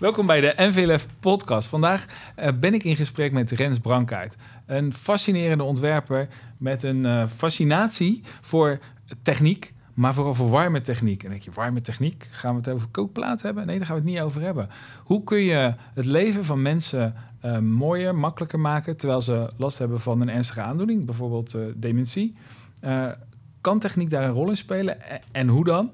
Welkom bij de NVLF podcast. Vandaag uh, ben ik in gesprek met Rens Brankaert. Een fascinerende ontwerper met een uh, fascinatie voor techniek, maar vooral voor warme techniek. En denk je, warme techniek? Gaan we het over kookplaat hebben? Nee, daar gaan we het niet over hebben. Hoe kun je het leven van mensen uh, mooier, makkelijker maken... terwijl ze last hebben van een ernstige aandoening, bijvoorbeeld dementie? kan techniek daar een rol in spelen? En hoe dan?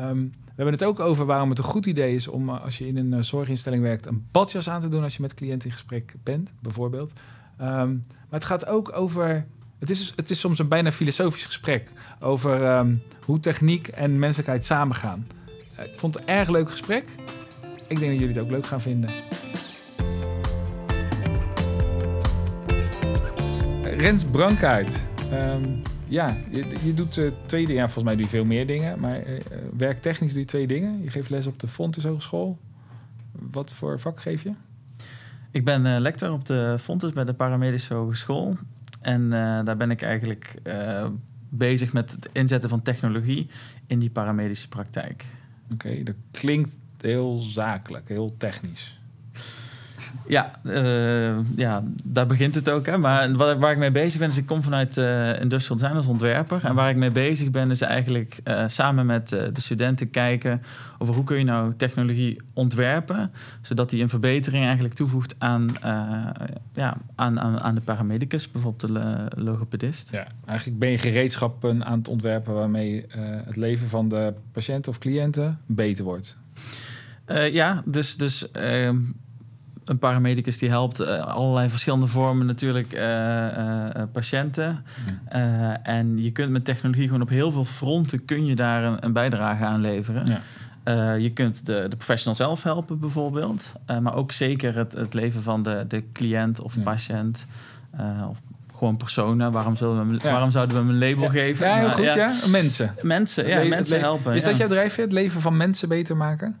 Um, hebben het ook over waarom het een goed idee is om eh, als je in een eh, zorginstelling werkt een badjas aan te doen als je met cliënten in gesprek bent, bijvoorbeeld. Um, maar het gaat ook over. Het is, het is soms een bijna filosofisch gesprek over um, hoe techniek en menselijkheid samengaan. Uh, ik vond het een erg leuk gesprek. Ik denk dat jullie het ook leuk gaan vinden. Rens Brankaart. Um, ja, je, je doet uh, twee dingen. Ja, volgens mij doe je veel meer dingen. Maar uh, werktechnisch doe je twee dingen. Je geeft les op de Fontes Hogeschool. Wat voor vak geef je? Ik ben uh, lector op de Fontes bij de Paramedische Hogeschool. En daar ben ik eigenlijk bezig met het inzetten van technologie in die paramedische praktijk. Oké, dat klinkt heel zakelijk, heel technisch. Ja, uh, ja, daar begint het ook. Hè. Maar waar, waar ik mee bezig ben, is ik kom vanuit uh, Industrial Design als ontwerper. En waar ik mee bezig ben, is eigenlijk uh, samen met de studenten kijken over hoe kun je nou technologie ontwerpen, zodat die een verbetering eigenlijk toevoegt aan, ja, aan, aan, aan de paramedicus, bijvoorbeeld de logopedist. Ja, eigenlijk ben je gereedschappen aan het ontwerpen waarmee het leven van de patiënt of cliënten beter wordt. ja, dus, dus ehm, een paramedicus die helpt uh, allerlei verschillende vormen natuurlijk uh, uh, patiënten. Ja. en je kunt met technologie gewoon op heel veel fronten kun je daar een, een bijdrage aan leveren. Ja. je kunt de, de professional zelf helpen bijvoorbeeld. maar ook zeker het, het leven van de, de cliënt of ja. patiënt. of gewoon personen. Waarom, zullen we, waarom zouden we hem een label geven? Ja, heel goed, ja. Mensen. Mensen, ja, mensen helpen. Is dat jouw drijfveer, het leven van mensen beter maken?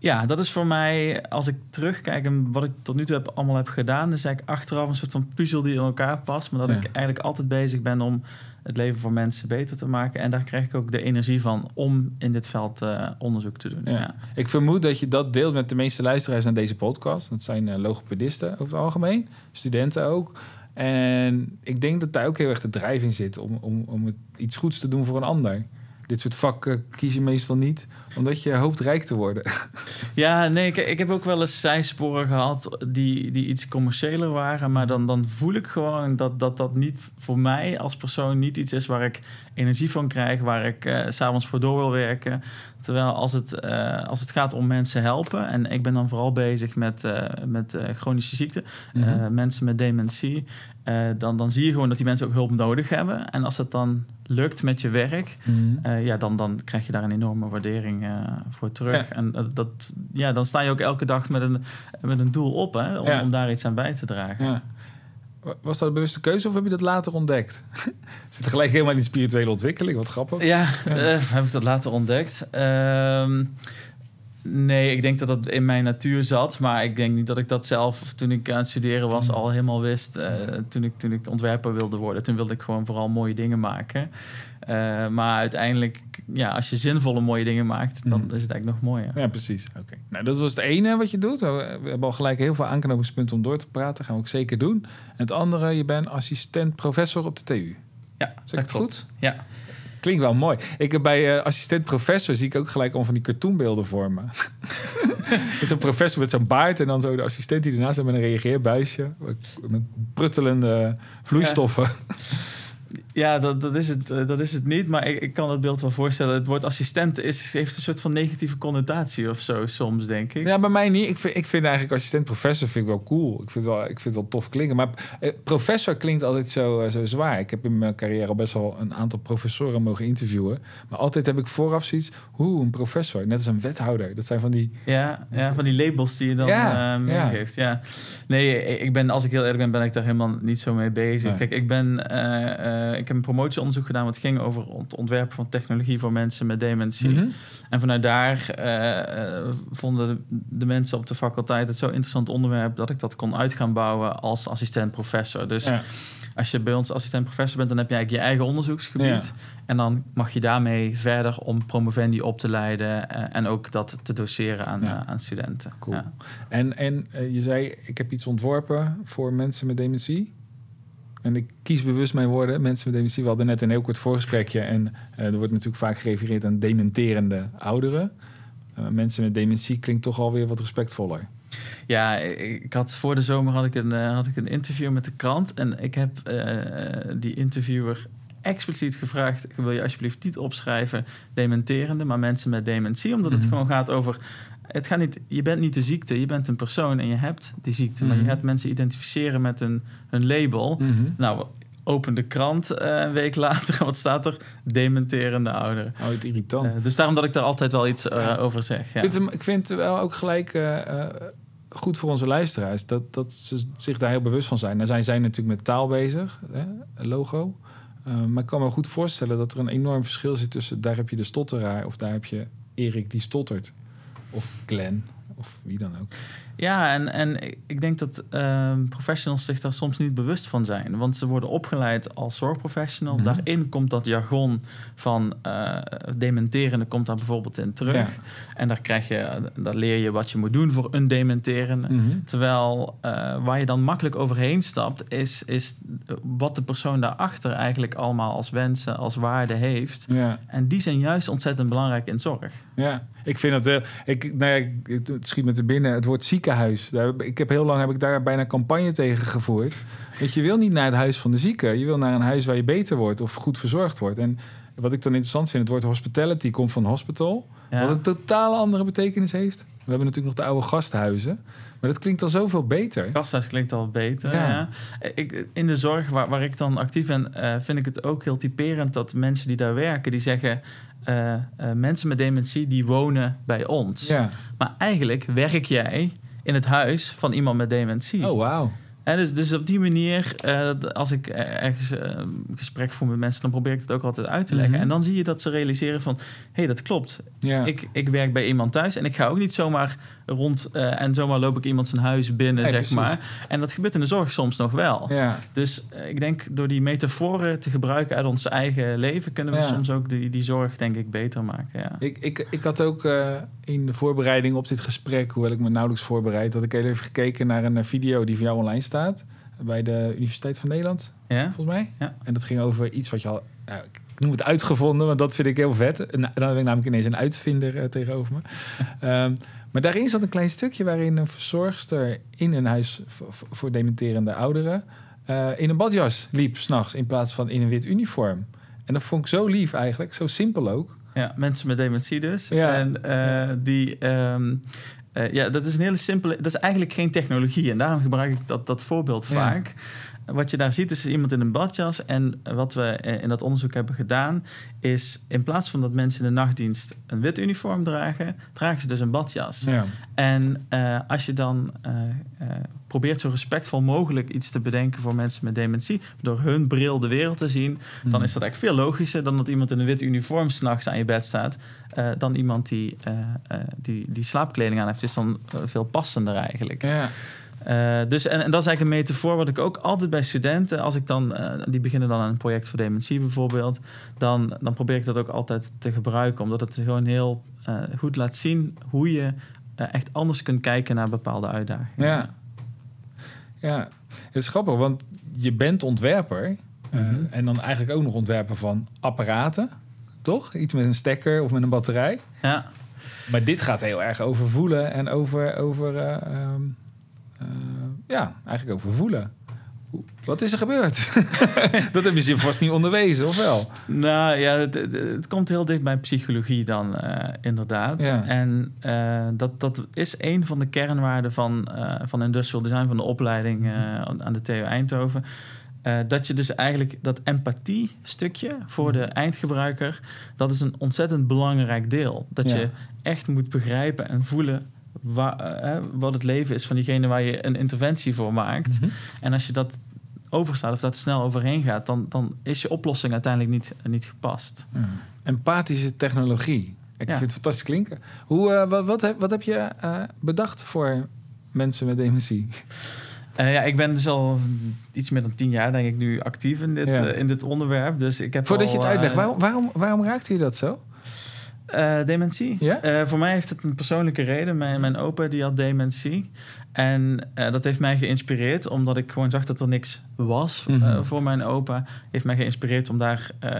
Ja, dat is voor mij, als ik terugkijk en wat ik tot nu toe heb, allemaal heb gedaan, is eigenlijk achteraf een soort van puzzel die in elkaar past. Maar dat ik eigenlijk altijd bezig ben om het leven van mensen beter te maken. En daar krijg ik ook de energie van om in dit veld uh, onderzoek te doen. Ja. Ik vermoed dat je dat deelt met de meeste luisteraars naar deze podcast. Dat zijn uh, logopedisten over het algemeen, studenten ook. En ik denk dat daar ook heel erg de drijf zit om, om, om het iets goeds te doen voor een ander dit soort vakken kies je meestal niet, omdat je hoopt rijk te worden. Ja, nee, ik, ik heb ook wel eens zijsporen gehad die, die iets commerciëler waren, maar dan, dan voel ik gewoon dat, dat dat niet voor mij als persoon niet iets is waar ik energie van krijg, waar ik uh, s'avonds voor door wil werken. Terwijl als het, uh, als het gaat om mensen helpen, en ik ben dan vooral bezig met, uh, met chronische ziekten, mm -hmm. mensen met dementie, dan, dan zie je gewoon dat die mensen ook hulp nodig hebben. En als het dan lukt met je werk, mm -hmm. ja, dan, dan krijg je daar een enorme waardering voor terug. Ja. En dat, ja, dan sta je ook elke dag met een, met een doel op hè, om, ja. om daar iets aan bij te dragen. Ja. Was dat een bewuste keuze of heb je dat later ontdekt? Zit er gelijk helemaal in die spirituele ontwikkeling? Wat grappig. Ja. Uh, heb ik dat later ontdekt. Uh, nee, ik denk dat dat in mijn natuur zat. Maar ik denk niet dat ik dat zelf, toen ik aan het studeren was, mm. al helemaal wist. Uh, toen, ik, toen ik ontwerper wilde worden. Toen wilde ik gewoon vooral mooie dingen maken. Uh, maar uiteindelijk, ja, als je zinvolle mooie dingen maakt, dan mm. is het eigenlijk nog mooier. Ja, precies. Oké. Nou, dat was het ene wat je doet. We, hebben al gelijk heel veel aanknopingspunten om door te praten. Dat gaan we ook zeker doen. En het andere, je bent assistent professor op de TU. Ja, zeg dat goed? Ja. Klinkt wel mooi. Ik heb bij uh, assistent professor zie ik ook gelijk om van die cartoonbeelden voor me. met zo'n professor met zo'n baard en dan zo de assistent die ernaast heeft met een reageerbuisje met pruttelende vloeistoffen. Ja. Ja, dat, dat, is het, eh, dat is het niet. Maar ik, ik kan het beeld wel voorstellen. Het woord assistent is, heeft een soort van negatieve connotatie of zo soms, denk ik. Ja, bij mij niet. Ik vind, ik vind eigenlijk assistent professor vind ik wel cool. Ik vind het wel, ik vind het wel tof klinken. Maar eh, professor klinkt altijd zo, uh, zo zwaar. Ik heb in mijn carrière al best wel een aantal professoren mogen interviewen. Maar altijd heb ik vooraf zoiets... Hoe, een professor? Net als een wethouder. Dat zijn van die... Ja, ja van die labels die je dan ja, uh. Ja. ja. Nee, ik ben, als ik heel eerlijk ben, ben ik daar helemaal niet zo mee bezig. Kijk, ik ben... ik ik heb een promotieonderzoek gedaan wat ging over het ontwerpen van technologie voor mensen met dementie. Mm -hmm. En vanuit daar uh, vonden de, mensen op de faculteit het zo interessant onderwerp dat ik dat kon uit gaan bouwen als assistent professor. Dus ja. als je bij ons assistent professor bent, dan heb je eigenlijk je eigen onderzoeksgebied. En dan mag je daarmee verder om promovendi op te leiden eh, en ook dat te doseren aan, Ja. eh, aan studenten. Cool. En, en eh, je zei, ik heb iets ontworpen voor mensen met dementie. En ik kies bewust mijn woorden, mensen met dementie. We hadden net een heel kort voorgesprekje. En eh, er wordt natuurlijk vaak gerefereerd aan dementerende ouderen. Eh, mensen met dementie klinkt toch alweer wat respectvoller. Ja, ik had voor de zomer had ik een, eh, had ik een interview met de krant. En ik heb die interviewer expliciet gevraagd: wil je alsjeblieft niet opschrijven dementerende, maar mensen met dementie, omdat het Mhm. gewoon gaat over. Het gaat niet, je bent niet de ziekte, je bent een persoon en je hebt die ziekte. Maar Mhm. je gaat mensen identificeren met een, een label. Nou, open de krant eh, een week later. Wat staat er? Dementerende ouderen. Oh, het irritant. Eh, dus daarom dat ik daar altijd wel iets eh, over zeg. Ja. Ik, vind hem, ik vind het wel ook gelijk goed voor onze luisteraars dat, dat ze zich daar heel bewust van zijn. Nou zijn zij natuurlijk met taal bezig, hè, logo. Maar ik kan me goed voorstellen dat er een enorm verschil zit tussen daar heb je de stotteraar of daar heb je Erik die stottert. Of Glenn, of wie dan ook. Ja, en, en ik- denk dat ehm, professionals zich daar soms niet bewust van zijn. Want ze worden opgeleid als zorgprofessional. Mhm. Daarin komt dat jargon van eh dementerende komt daar bijvoorbeeld in terug. Ja. En daar, krijg je, daar leer je wat je moet doen voor een dementerende. Mhm. Terwijl eh, waar je dan makkelijk overheen stapt, is, is wat de persoon daarachter eigenlijk allemaal als wensen, als waarde heeft. Ja, En die zijn juist ontzettend belangrijk in zorg. ja, ik vind het heel. Ik, nou ja, het schiet me te binnen. Het woord ziekenhuis. Daar, ik heb heel lang heb ik daar bijna campagne tegen gevoerd. Want je wil niet naar het huis van de zieke. Je wil naar een huis waar je beter wordt of goed verzorgd wordt. En wat ik dan interessant vind, het woord hospitality komt van hospital. Ja. Wat een totale andere betekenis heeft. We hebben natuurlijk nog de oude gasthuizen. Maar dat klinkt al zoveel beter. Gasthuis klinkt al beter. Ja. Ja. Ik, in de zorg waar, waar ik dan actief ben, eh, vind ik het ook heel typerend dat mensen die daar werken, die zeggen. eh, eh, mensen met dementie die wonen bij ons. Ja. Maar eigenlijk werk jij in het huis van iemand met dementie. Oh, wauw. Hè, dus, dus op die manier, eh, dat- als ik ergens een gesprek voer met mensen, dan probeer ik het ook altijd uit te leggen. Mhm. En dan zie je dat ze realiseren van, hé, hey, dat klopt. Ja. Ik, ik werk bij iemand thuis en ik ga ook niet zomaar rond eh, en zomaar loop ik iemand zijn huis binnen, zeg precies. maar. En dat gebeurt in de zorg soms nog wel. ja. Dus eh, ik denk door die metaforen te gebruiken uit ons eigen leven, kunnen we Ja. soms ook die, die zorg, denk ik, beter maken. Ja. Ik, ik, ik had ook in de voorbereiding op dit gesprek, hoewel ik me nauwelijks voorbereid, had ik even gekeken naar een video die voor jou online staat. Bij de Universiteit van Nederland, Ja? volgens mij. Ja. En dat ging over iets wat je al. Nou, ik noem het uitgevonden, want dat vind ik heel vet. En dan heb ik namelijk ineens een uitvinder eh, tegenover me. Ehm, maar daarin zat een klein stukje waarin een verzorgster in een huis voor, dementerende ouderen. eh, in een badjas liep s'nachts in plaats van in een wit uniform. En dat vond ik zo lief eigenlijk, zo simpel ook. Ja, mensen met dementie dus. Ja. En eh, die... ehm, eh, ja, dat is een hele simpele... Dat is eigenlijk geen technologie. En daarom gebruik ik dat, dat voorbeeld Ja. Wat je daar ziet is iemand in een badjas. En wat we eh, in dat onderzoek hebben gedaan... is in plaats van dat mensen in de nachtdienst een wit uniform dragen... dragen ze dus een badjas. Ja. En eh, als je dan eh, probeert zo respectvol mogelijk iets te bedenken voor mensen met dementie, door hun bril de wereld te zien, Hmm. dan is dat eigenlijk veel logischer dan dat iemand in een wit uniform s'nachts aan je bed staat, dan iemand die, die, die slaapkleding aan heeft. is dan veel passender eigenlijk. Ja. Eh, dus, en, en dat is eigenlijk een metafoor wat ik ook altijd bij studenten, als ik dan, eh, die beginnen dan aan een project voor dementie bijvoorbeeld, dan, dan probeer ik dat ook altijd te gebruiken, omdat het gewoon heel eh, goed laat zien hoe je echt anders kunt kijken naar bepaalde uitdagingen. Ja. Ja, het is grappig, want je bent ontwerper. Mhm. en dan eigenlijk ook nog ontwerper van apparaten. Toch? Iets met een stekker of met een batterij. Ja. Maar dit gaat heel erg over voelen en over... over eh, ehm, eh, ja, eigenlijk over voelen. Wat is er gebeurd? dat hebben ze je vast niet onderwezen, of wel? Nou ja, het, komt heel dicht bij psychologie dan, eh, inderdaad. Ja. En eh, dat, dat is een van de kernwaarden van, eh, van industrial design, van de opleiding eh, aan de TU Eindhoven. Eh, dat je dus eigenlijk dat empathie-stukje voor de eindgebruiker, dat is een ontzettend belangrijk deel. Dat Ja. je echt moet begrijpen en voelen wa- eh, wat het leven is van diegene waar je een interventie voor maakt. Mhm. En als je dat overstaat of dat snel overheen gaat, dan, dan is je oplossing uiteindelijk niet, niet gepast. Empathische technologie. Ik Ja. vind het fantastisch klinken. Hoe, eh, wat, wat, heb, wat heb je eh, bedacht voor mensen met dementie? Uh, ja, ik ben dus al iets meer dan tien jaar, denk ik, nu actief in dit, Ja. uh, in dit onderwerp. Dus ik heb Voordat al, je het uitlegt, uh, waarom, waarom, waarom raakte je dat zo? Uh, dementie? Uh, voor mij heeft het een persoonlijke reden. Mijn, mijn opa die had dementie. En uh, dat heeft mij geïnspireerd, omdat ik gewoon zag dat er niks was Mhm. uh, voor mijn opa. Heeft mij geïnspireerd om daar... uh,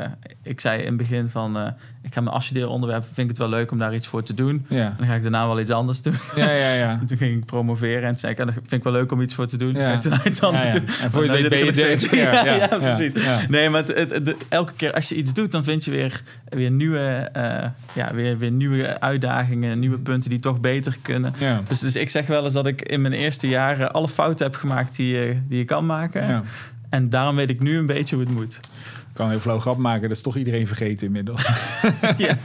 ik zei in het begin van... ik ga mijn afstuderen onderwerp, vind ik het wel leuk om daar iets voor te doen. Ja. En dan ga ik daarna wel iets anders doen. Ja, ja, ja. En toen ging ik promoveren en zei ik... "Ah, dat vind ik wel leuk om iets voor te doen. Ja. En toen iets anders Ja, ja. doen. En voor je nou weet er steeds- keer. Ja, ja, precies. Ja. Nee, maar het, het- het- elke keer als je iets doet, dan vind je weer, weer, nieuwe, eh, ja, weer, weer nieuwe uitdagingen, nieuwe punten die toch beter kunnen. Ja. Dus, dus ik zeg wel eens dat ik in mijn eerste jaren alle fouten heb gemaakt die je, die je kan maken. Ja. En daarom weet ik nu een beetje hoe het moet. Ik kan heel flauw grap maken, dat is toch iedereen vergeten inmiddels. Ja.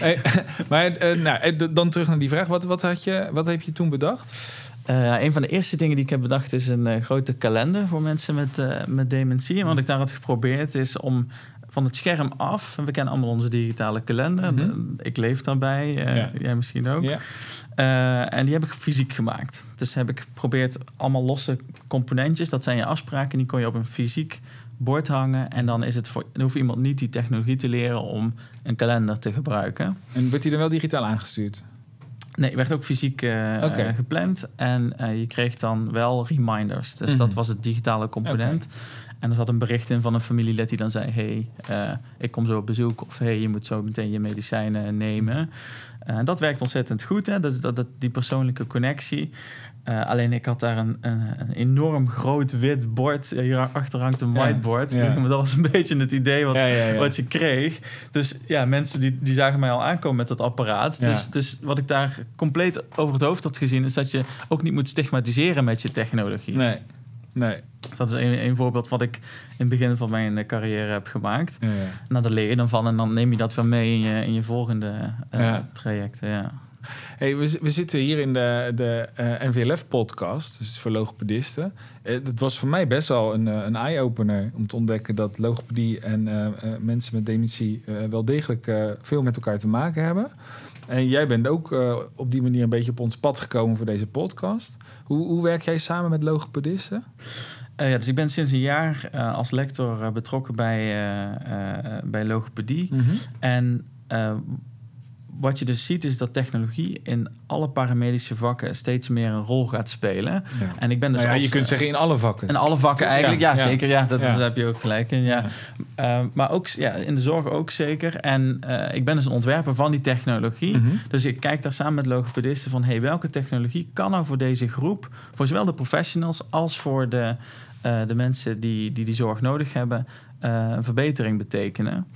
Maar eh, nou, eh, dan terug naar die vraag. Wat, wat, had je, wat heb je toen bedacht? Eh, een van de eerste dingen die ik heb bedacht is een eh, grote kalender voor mensen met, eh, met dementie. En wat ik daar had geprobeerd is om van het scherm af, en we kennen allemaal onze digitale kalender. Mhm. Ik leef daarbij, eh, Ja. jij misschien ook. Ja. Eh, en die heb ik fysiek gemaakt. Dus heb ik geprobeerd allemaal losse componentjes, dat zijn je afspraken, die kon je op een fysiek bord hangen. En dan, is het voor, dan hoeft iemand niet die technologie te leren om een kalender te gebruiken. En werd die dan wel digitaal aangestuurd? Nee, werd ook fysiek eh, gepland. En je kreeg dan wel reminders. Dus Mhm. dat was het digitale component. En er zat een bericht in van een familielid die dan zei... hey, eh, ik kom zo op bezoek. Of hey, je moet zo meteen je medicijnen nemen. Eh, En dat werkt ontzettend goed, hè? Dat, dat, dat, die persoonlijke connectie. Eh, alleen ik had daar een, een, een enorm groot wit bord. Eh, Hierachter hangt een whiteboard. ja. Maar dat was een beetje het idee wat, Ja, wat je kreeg. Dus ja, mensen die, die zagen mij al aankomen met dat apparaat. Dus, dus wat ik daar compleet over het hoofd had gezien... is dat je ook niet moet stigmatiseren met je technologie. Nee. Nee. Dus dat is een, een voorbeeld wat ik in het begin van mijn eh, carrière heb gemaakt. Ja, ja. Nou, daar leer je dan van en dan neem je dat weer mee in je, in je volgende eh, Ja. trajecten. Ja. Hey, we, we zitten hier in de, de eh, NVLF-podcast, dus voor logopedisten. Eh, Het was voor mij best wel een, een eye-opener om te ontdekken dat logopedie en mensen met dementie wel degelijk veel met elkaar te maken hebben. En jij bent ook eh, op die manier een beetje op ons pad gekomen voor deze podcast. Hoe, hoe werk jij samen met logopedisten? Eh, ja, dus ik ben sinds een jaar eh, als lector betrokken bij, bij logopedie. En eh, wat je dus ziet is dat technologie in alle paramedische vakken steeds meer een rol gaat spelen. Ja. En ik ben dus Nou ja, als, je kunt eh, zeggen in alle vakken. in alle vakken eigenlijk, ja, Ja, ja. zeker. Ja, dat, daar heb je ook gelijk in. Ja. Eh, maar ook ja, in de zorg ook zeker. En eh, ik ben dus een ontwerper van die technologie. Mhm. Dus ik kijk daar samen met logopedisten van... Hey, welke technologie kan nou voor deze groep... voor zowel de professionals als voor de, eh, de mensen die, die die zorg nodig hebben... eh, een verbetering betekenen.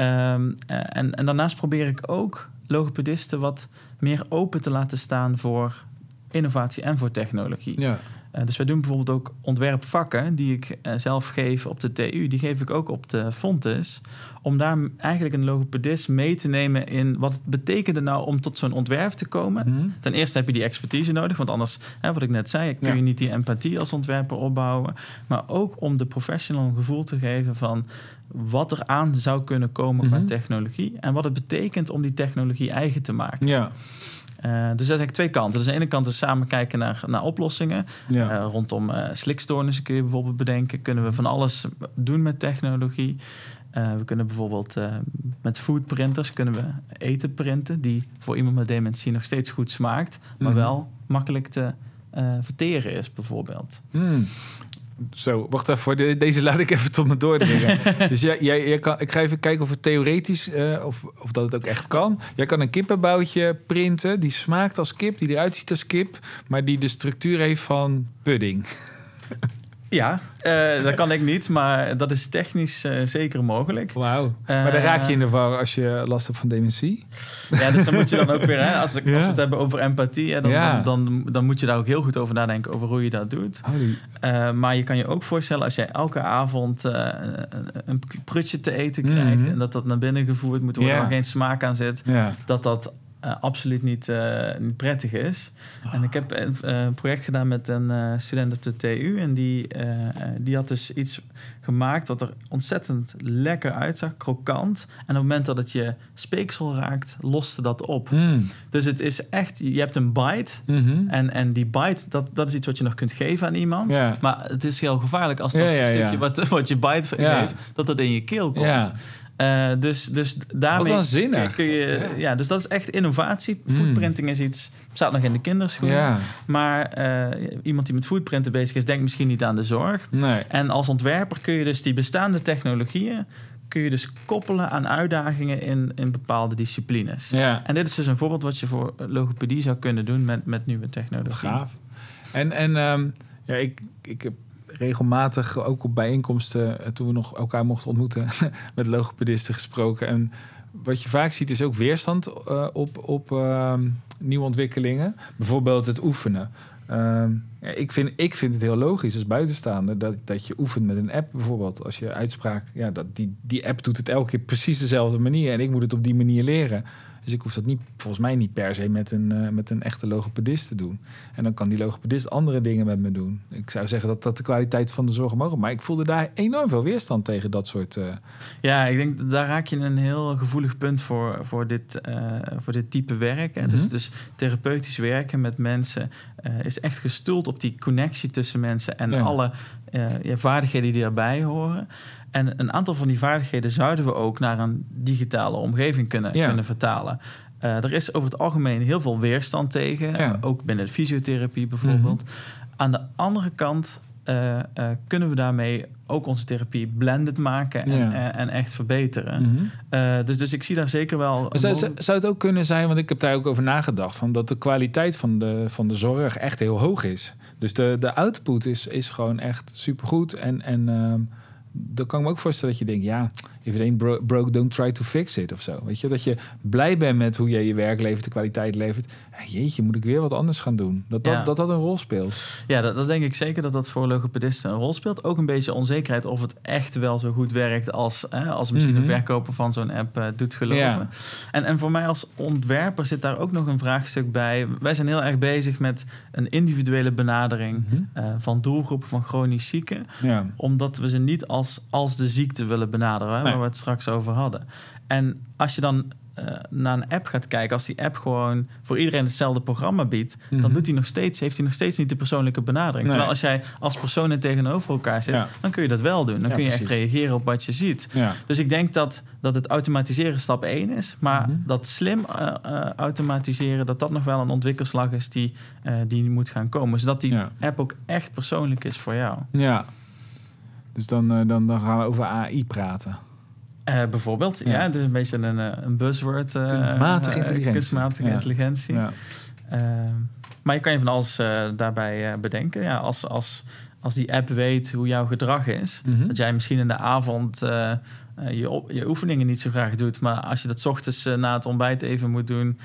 Ehm, eh, en, en daarnaast probeer ik ook logopedisten wat meer open te laten staan... voor innovatie en voor technologie. Ja. Eh, dus wij doen bijvoorbeeld ook ontwerpvakken die ik eh, zelf geef op de TU. Die geef ik ook op de Fontes. Om daar eigenlijk een logopedist mee te nemen in wat het betekende nou om tot zo'n ontwerp te komen. Mhm. Ten eerste heb je die expertise nodig, want anders, hè, wat ik net zei, kun Ja. je niet die empathie als ontwerper opbouwen. Maar ook om de professional een gevoel te geven van wat er aan zou kunnen komen Mhm. qua technologie en wat het betekent om die technologie eigen te maken. Ja. Eh, dus dat is eigenlijk twee kanten. Dus aan de ene kant is samen kijken naar, naar oplossingen. Ja. Eh, rondom eh, slikstoornissen kun je bijvoorbeeld bedenken. Kunnen we van alles doen met technologie. We kunnen bijvoorbeeld met foodprinters kunnen we eten printen... die voor iemand met dementie nog steeds goed smaakt... maar Mhm. wel makkelijk te verteren is bijvoorbeeld. Hmm. Zo, wacht even. Voor de- deze laat ik even tot me doordringen. dus jij, jij, jij kan, ik ga even kijken of het theoretisch, eh, of, of dat het ook echt kan. Jij kan een kippenboutje printen die smaakt als kip, die eruit ziet als kip, maar die de structuur heeft van pudding. Ja, eh, dat kan ik niet, maar dat is technisch eh, zeker mogelijk. Wauw. maar dan Eh, raak je in de war als je last hebt van dementie. Ja, dus dan moet je dan ook weer, hè, als, ik- als we het hebben over empathie, hè, dan, Ja. dan, dan, dan moet je daar ook heel goed over nadenken over hoe je dat doet. Uh, maar je kan je ook voorstellen als jij elke avond een, prutje te eten krijgt Mhm. en dat dat naar binnen gevoerd moet worden waar geen smaak aan zit, dat dat eh, absoluut niet, eh, niet prettig is. En ik heb een eh, project gedaan met een student op de TU. En die, die had dus iets gemaakt wat er ontzettend lekker uitzag, krokant. En op het moment dat het je speeksel raakt, loste dat op. Mm. Dus het is echt, je hebt een bite. Mhm. En, en die bite, dat, dat is iets wat je nog kunt geven aan iemand. Maar het is heel gevaarlijk als dat Ja, ja, ja. stukje wat, wat je bite heeft, dat dat in je keel komt. Eh, dus, dus daarmee waanzinnig. kun je... Ja. dus dat is echt innovatie. Mm. Footprinting is iets... staat nog in de kinderschool. Ja, Maar eh, iemand die met footprinten bezig is... denkt misschien niet aan de zorg. nee. En als ontwerper kun je dus die bestaande technologieën... kun je dus koppelen aan uitdagingen in, in bepaalde disciplines. Ja, En dit is dus een voorbeeld wat je voor logopedie zou kunnen doen... met, met nieuwe wat technologie. gaaf. En, en ehm, ja, ik, ik heb regelmatig ook op bijeenkomsten, eh, toen we nog elkaar mochten ontmoeten, met logopedisten gesproken. En wat je vaak ziet is ook weerstand eh, op, op ehm, nieuwe ontwikkelingen. Bijvoorbeeld het oefenen. Ehm, ik, vind, ik vind het heel logisch als buitenstaander dat, dat je oefent met een app bijvoorbeeld. Als je uitspraak, ja, dat die, die app doet het elke keer precies dezelfde manier en ik moet het op die manier leren. Dus ik hoef dat niet, volgens mij niet per se met een, eh, met een echte logopedist te doen. En dan kan die logopedist andere dingen met me doen. Ik zou zeggen dat dat de kwaliteit van de zorg mogen. Maar ik voelde daar enorm veel weerstand tegen dat soort. eh, Ja, ik denk dat daar raak je een heel gevoelig punt voor, voor, dit, eh, voor dit type werk. Hè. dus, Mhm. dus therapeutisch werken met mensen is echt gestoeld op die connectie tussen mensen en Ja. alle ja, vaardigheden die daarbij horen. En een aantal van die vaardigheden zouden we ook naar een digitale omgeving kunnen, Ja. kunnen vertalen. Eh, er is over het algemeen heel veel weerstand tegen, Ja. Mhm. ook binnen de fysiotherapie bijvoorbeeld. Aan de andere kant eh, eh, kunnen we daarmee ook onze therapie blended maken en, Ja. en, en echt verbeteren. mhm. Eh, dus, dus ik zie daar zeker wel. Zou, zou het ook kunnen zijn, want ik heb daar ook over nagedacht, van dat de kwaliteit van de, van de zorg echt heel hoog is. Dus de, de output is, is gewoon echt supergoed. En, en ehm, dan kan ik me ook voorstellen dat je denkt, ja, if it ain't bro- broke, don't try to fix it of zo. Weet je, dat je blij bent met hoe je je werk levert, de kwaliteit levert. Jeetje, moet ik weer wat anders gaan doen? Dat dat, Ja. dat, dat een rol speelt. Ja, dat, dat denk ik zeker dat dat voor logopedisten een rol speelt. Ook een beetje onzekerheid of het echt wel zo goed werkt als, hè, als misschien Mhm. een verkoper van zo'n app eh, doet geloven. Ja. En, en voor mij als ontwerper zit daar ook nog een vraagstuk bij. Wij zijn heel erg bezig met een individuele benadering Mhm. eh, van doelgroepen van chronisch zieken. Ja. Omdat we ze niet als, als de ziekte willen benaderen, hè, Nee. waar we het straks over hadden. En als je dan eh, naar een app gaat kijken, als die app gewoon voor iedereen hetzelfde programma biedt, Mhm. dan doet hij nog steeds, heeft hij nog steeds niet de persoonlijke benadering. Nee. Terwijl als jij als personen tegenover elkaar zit, Ja. dan kun je dat wel doen. Dan Ja, kun je echt reageren op wat je ziet. Ja. Dus ik denk dat, dat het automatiseren stap 1 is. Maar Mhm. dat slim eh, eh, automatiseren, dat dat nog wel een ontwikkelslag is die, die moet gaan komen. Zodat die app ook echt persoonlijk is voor jou. ja. Dus dan, eh, dan, dan gaan we over AI praten. Eh, bijvoorbeeld, ja. Ja. het is een beetje een, eh, een buzzword. eh, Kunstmatige intelligentie. kunstmatige Ja. intelligentie. Ja. Eh, maar je kan je van alles eh, daarbij eh, bedenken. Ja, als, als, als die app weet hoe jouw gedrag is, Mhm. dat jij misschien in de avond je, op, je oefeningen niet zo graag doet, maar als je dat 's ochtends na het ontbijt even moet doen.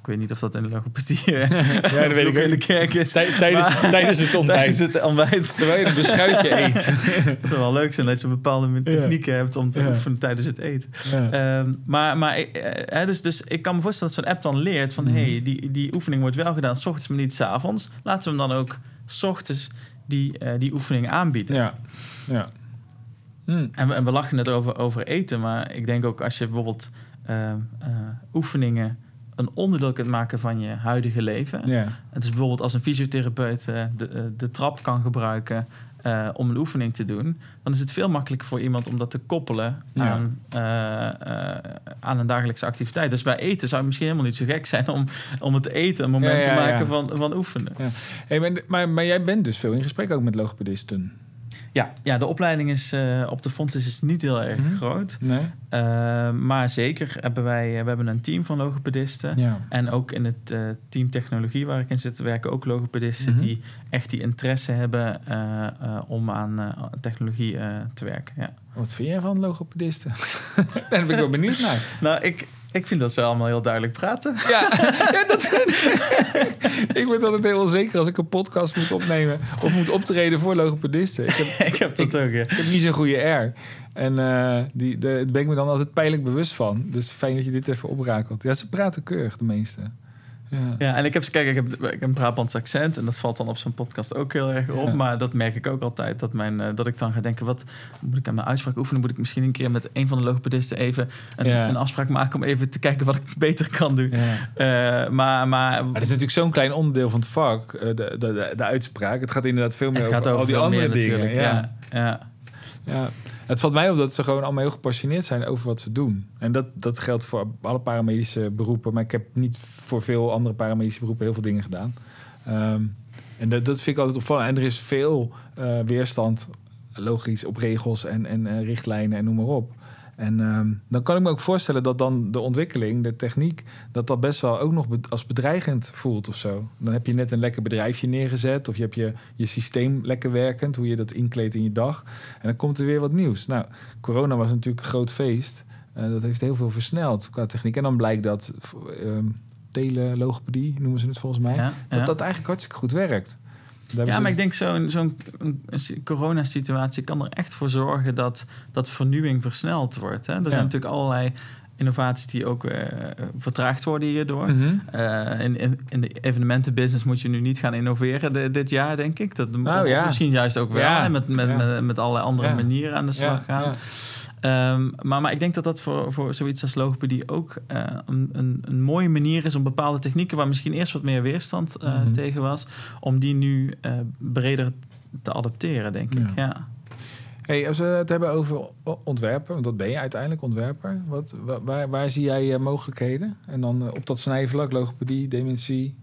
Ik weet niet of dat in de logopedie eh, Ja, dat weet ik ook in de kerk is. Tij- tijdens, Maar- tijdens het ontbijt. Tijdens het ontbijt. Terwijl je een beschuitje eet. Het zou wel leuk zijn dat je bepaalde Ja. technieken hebt om te Ja. oefenen tijdens het eten. Ehm, maar maar ik, eh, hè, dus, dus ik kan me voorstellen dat zo'n app dan leert van... Mhm. hey, die, die oefening wordt wel gedaan s ochtends, maar niet s avonds. Laten we hem dan ook s ochtends die, eh, die oefening aanbieden. Ja. ja. Hm. En, we, en we lachen net over, over eten, maar ik denk ook als je bijvoorbeeld ehm, eh, oefeningen... een onderdeel kunt maken van je huidige leven. Ja. Dus bijvoorbeeld als een fysiotherapeut eh, de, eh, de trap kan gebruiken eh, om een oefening te doen, dan is het veel makkelijker voor iemand om dat te koppelen Ja. aan, aan een dagelijkse activiteit. Dus bij eten zou het misschien helemaal niet zo gek zijn om, om het eten een moment Ja, ja, te maken van, van oefenen. Hey, maar, maar, maar jij bent dus veel in gesprek ook met logopedisten. Ja, ja de opleiding is eh, op de Fontes is niet heel erg Mhm. groot. Nee? Eh, maar zeker hebben wij eh, we hebben een team van logopedisten. Ja. En ook in het team technologie waar ik in zit, werken ook logopedisten Mhm. die echt die interesse hebben om aan technologie te werken. Ja. Wat vind jij van logopedisten? Daar ben ik wel benieuwd naar. Nou, ik, Ik vind dat ze allemaal heel duidelijk praten. Ja, ja dat, ik ben altijd heel onzeker als ik een podcast moet opnemen of moet optreden voor logopedisten. Ik heb, ik heb dat ook, ja. ik heb niet zo'n goede R. En eh die, de, daar ben ik me dan altijd pijnlijk bewust van. Dus fijn dat je dit even oprakelt. Ja, ze praten keurig, de meeste. Ja. Ja, en ik heb, kijk, ik heb, ik heb een Brabants accent en dat valt dan op zo'n podcast ook heel erg op. Ja. Maar dat merk ik ook altijd, dat, mijn, eh, dat ik dan ga denken, wat moet ik aan mijn uitspraak oefenen? Moet ik misschien een keer met een van de logopedisten even een, Ja. een afspraak maken om even te kijken wat ik beter kan doen. Eh, maar, maar, Maar dat is natuurlijk zo'n klein onderdeel van het vak, eh, de, de, de, de uitspraak. Het gaat inderdaad veel meer het gaat over, over al die andere dingen. Ja. Ja. Het valt mij op dat ze gewoon allemaal heel gepassioneerd zijn over wat ze doen. En dat, dat geldt voor alle paramedische beroepen. Maar ik heb niet voor veel andere paramedische beroepen heel veel dingen gedaan. Ehm, en dat, dat vind ik altijd opvallend. En er is veel eh, weerstand, logisch, op regels en, en eh, richtlijnen en noem maar op. En ehm, dan kan ik me ook voorstellen dat dan de ontwikkeling, de techniek, dat dat best wel ook nog be- als bedreigend voelt of zo. Dan heb je net een lekker bedrijfje neergezet of je hebt je, je systeem lekker werkend, hoe je dat inkleedt in je dag. En dan komt er weer wat nieuws. Nou, corona was natuurlijk een groot feest. Eh, dat heeft heel veel versneld qua techniek. En dan blijkt dat ehm telelogopedie, noemen ze het volgens mij, Ja, dat ja. dat eigenlijk hartstikke goed werkt. Daar Ja, maar ik denk zo'n zo'n coronasituatie kan er echt voor zorgen dat, dat vernieuwing versneld wordt. Hè? Er zijn natuurlijk allerlei innovaties die ook eh, vertraagd worden hierdoor. Mhm. Eh, in, in, in de evenementenbusiness moet je nu niet gaan innoveren de- dit jaar, denk ik. Dat, Oh, ja. Misschien juist ook wel, Ja, hè, met, met, met, met allerlei andere manieren aan de slag gaan. Ehm, maar, maar ik denk dat dat voor, voor zoiets als logopedie ook eh, een, een, een mooie manier is om bepaalde technieken waar misschien eerst wat meer weerstand eh, Mhm. tegen was, om die nu eh, breder te adopteren, denk ik. Ja. Hey, als we het hebben over ontwerpen, want dat ben je uiteindelijk ontwerper. Wat, wa- waar, waar zie jij mogelijkheden? En dan op dat snijvlak, logopedie, dementie,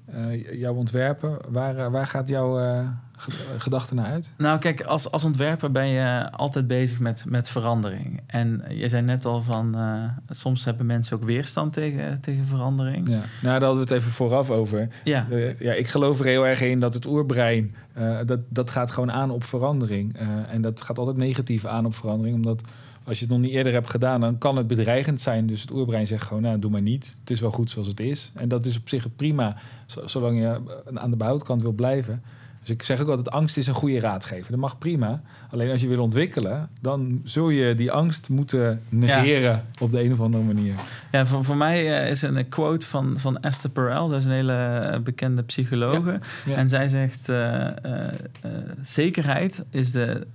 jouw ontwerpen. Waar, waar gaat jouw eh, ge- eh, gedachte naar uit? Nou, kijk, als, als ontwerper ben je altijd bezig met, met verandering. En je zei net al van, eh, soms hebben mensen ook weerstand tegen, tegen verandering. Ja. Nou, daar hadden we het even vooraf over. Ja, Eh, ja, ik geloof er heel erg in dat het oerbrein, eh, dat, dat gaat gewoon aan op verandering. En dat gaat altijd negatief aan op verandering, omdat als je het nog niet eerder hebt gedaan, dan kan het bedreigend zijn. Dus het oerbrein zegt gewoon, nou, doe maar niet. Het is wel goed zoals het is. En dat is op zich prima, zo- zolang je aan de behoudkant wil blijven. Dus ik zeg ook altijd, angst is een goede raadgever. Dat mag prima. Alleen als je wil ontwikkelen, dan zul je die angst moeten negeren op de een of andere manier. ja voor, voor mij eh, is een quote van, van Esther Perel, dat is een hele eh, bekende psychologe. Ja. En zij zegt, eh, zekerheid is de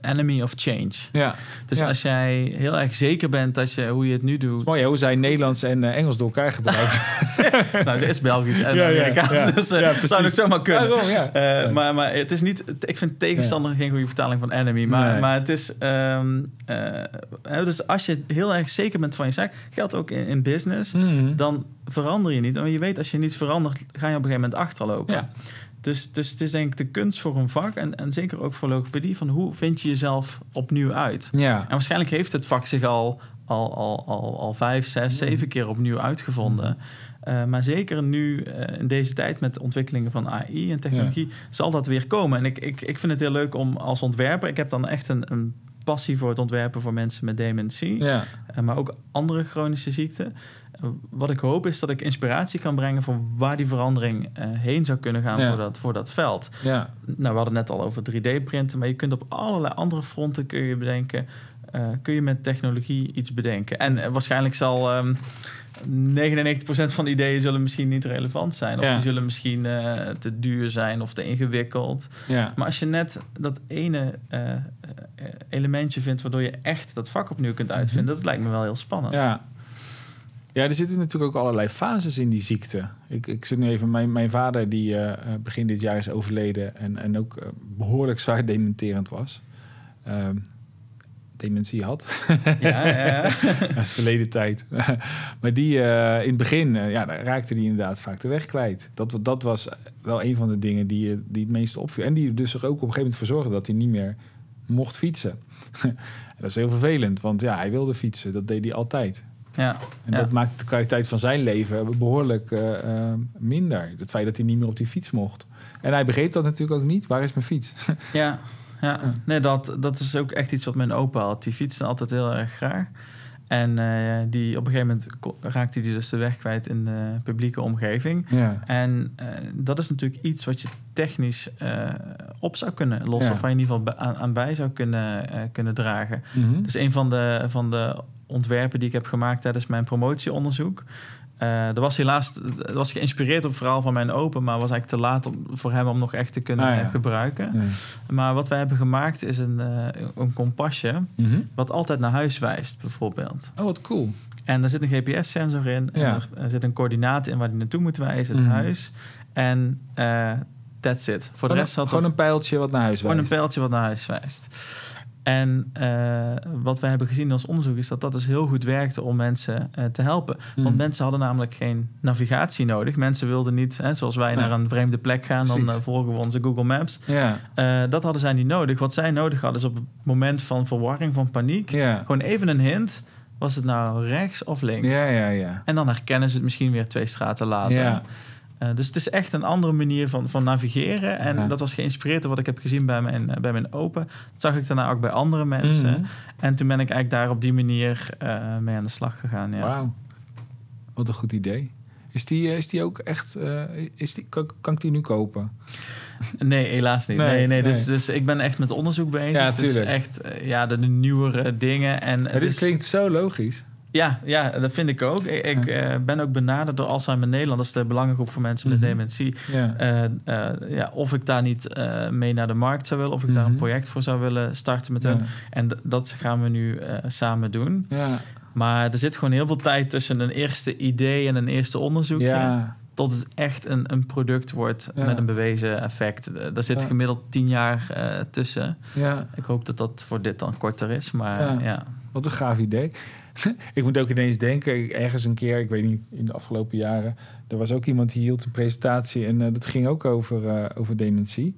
enemy of change. Ja, Dus als jij heel erg zeker bent dat je, hoe je het nu doet... mooi hoe zij Nederlands en Engels door elkaar gebruikt. nou, ze is Belgisch en Amerikaans, dus Ja, zou nog zomaar kunnen. Ja. maar, maar het is niet... Ik vind tegenstander geen goede vertaling van enemy. Maar, Nee. maar het is... ehm, eh, dus als je heel erg zeker bent van je zaak... Geldt ook in, in business... Mhm. Dan verander je niet. Want je weet, als je niet verandert... Ga je op een gegeven moment achterlopen. Ja. Dus, dus het is denk ik de kunst voor een vak... En, en zeker ook voor logopedie... van hoe vind je jezelf opnieuw uit? Ja. En waarschijnlijk heeft het vak zich al, al, al, al, al vijf, zes, zeven keer opnieuw uitgevonden. Eh, maar zeker nu, eh, in deze tijd met de ontwikkelingen van AI en technologie, zal dat weer komen. En ik, ik, ik vind het heel leuk om als ontwerper, ik heb dan echt een, een passie voor het ontwerpen voor mensen met dementie, Ja. eh, maar ook andere chronische ziekten. Wat ik hoop is dat ik inspiratie kan brengen voor waar die verandering heen zou kunnen gaan Ja. voor, dat, voor dat veld. Ja. Nou, we hadden het net al over 3D-printen, maar je kunt op allerlei andere fronten kun je bedenken, kun je met technologie iets bedenken. En waarschijnlijk zal ehm 99% van de ideeën zullen misschien niet relevant zijn, of Ja. die zullen misschien eh, te duur zijn of te ingewikkeld. Ja. Maar als je net dat ene eh, eh, elementje vindt waardoor je echt dat vak opnieuw kunt uitvinden, dat lijkt me wel heel spannend. Ja. Ja, er zitten natuurlijk ook allerlei fases in die ziekte. Ik, ik zit nu even, mijn, mijn vader die begin dit jaar is overleden en, en ook eh, behoorlijk zwaar dementerend was. Ehm, dementie had. Ja, ja, ja. Dat is verleden tijd. maar die eh, in het begin, eh, ja, raakte die inderdaad vaak de weg kwijt. Dat, dat was wel een van de dingen die, eh, die het meeste opviel. En die dus er ook op een gegeven moment voor zorgde dat hij niet meer mocht fietsen. dat is heel vervelend, want ja, hij wilde fietsen. Dat deed hij altijd. ja. En Ja. dat maakt de kwaliteit van zijn leven behoorlijk eh, eh, minder. Het feit dat hij niet meer op die fiets mocht. En hij begreep dat natuurlijk ook niet. Waar is mijn fiets? Ja, ja. nee, dat, dat is ook echt iets wat mijn opa had. Die fietste altijd heel erg graag. En eh, die, op een gegeven moment raakte hij dus de weg kwijt in de publieke omgeving. Ja. En eh, dat is natuurlijk iets wat je technisch eh, op zou kunnen lossen. Ja. Of waar je in ieder geval aan, aan bij zou kunnen, kunnen dragen. Mhm. Dus een van de, van de ontwerpen die ik heb gemaakt tijdens mijn promotieonderzoek. Dat was helaas dat was geïnspireerd op het verhaal van mijn open, maar was eigenlijk te laat om, voor hem om nog echt te kunnen Ah, ja. gebruiken. Maar wat wij hebben gemaakt is een, eh, een kompasje Mhm. wat altijd naar huis wijst, bijvoorbeeld. Oh, wat cool. En er zit een GPS-sensor in. En Ja. er, er zit een coördinaat in waar die naartoe moet wijzen, het Mhm. huis. En eh that's it. Voor de rest zat gewoon een pijltje wat naar huis gewoon een wijst. pijltje wat naar huis wijst. En eh, wat wij hebben gezien ons onderzoek is dat dat dus heel goed werkte om mensen eh, te helpen. Want Mhm. mensen hadden namelijk geen navigatie nodig. Mensen wilden niet, hè, zoals wij naar een vreemde plek gaan, dan eh, volgen we onze Google Maps. Ja, dat hadden zij niet nodig. Wat zij nodig hadden is op het moment van verwarring, van paniek, gewoon even een hint. Was het nou rechts of links? Ja, ja, ja. En dan herkennen ze het misschien weer twee straten later. Ja. Eh, dus het is echt een andere manier van, van navigeren. En Ja. dat was geïnspireerd door wat ik heb gezien bij mijn, eh, bij mijn open. Dat zag ik daarna ook bij andere mensen. Mhm. En toen ben ik eigenlijk daar op die manier eh, mee aan de slag gegaan. Ja. Wauw. Wat een goed idee. Is die, is die ook echt... is die, kan, kan ik die nu kopen? Nee, helaas niet. Nee, Nee, nee, dus, dus ik ben echt met onderzoek bezig. Ja, Het is tuurlijk. echt ja, de, de nieuwere dingen. En Maar het dit is- klinkt zo logisch. Ja, ja, dat vind ik ook. Ik, ik, eh, ben ook benaderd door Alzheimer Nederland. Dat is de belangengroep voor mensen met Mhm. dementie. Ja. Eh, eh, ja, of ik daar niet mee naar de markt zou willen, of ik daar een Mhm. project voor zou willen starten met hen. En dat gaan we nu samen doen. Ja. Maar er zit gewoon heel veel tijd tussen een eerste idee en een eerste onderzoekje. Tot het echt een, een product wordt met een bewezen effect. Daar zit gemiddeld tien jaar tussen. ja. Ik hoop dat dat voor dit dan korter is. Maar Ja. ja, Wat een gaaf idee. ik moet ook ineens denken, ik- ergens een keer, ik weet niet, in de afgelopen jaren, er was ook iemand die hield een presentatie en eh, dat ging ook over, eh, over dementie.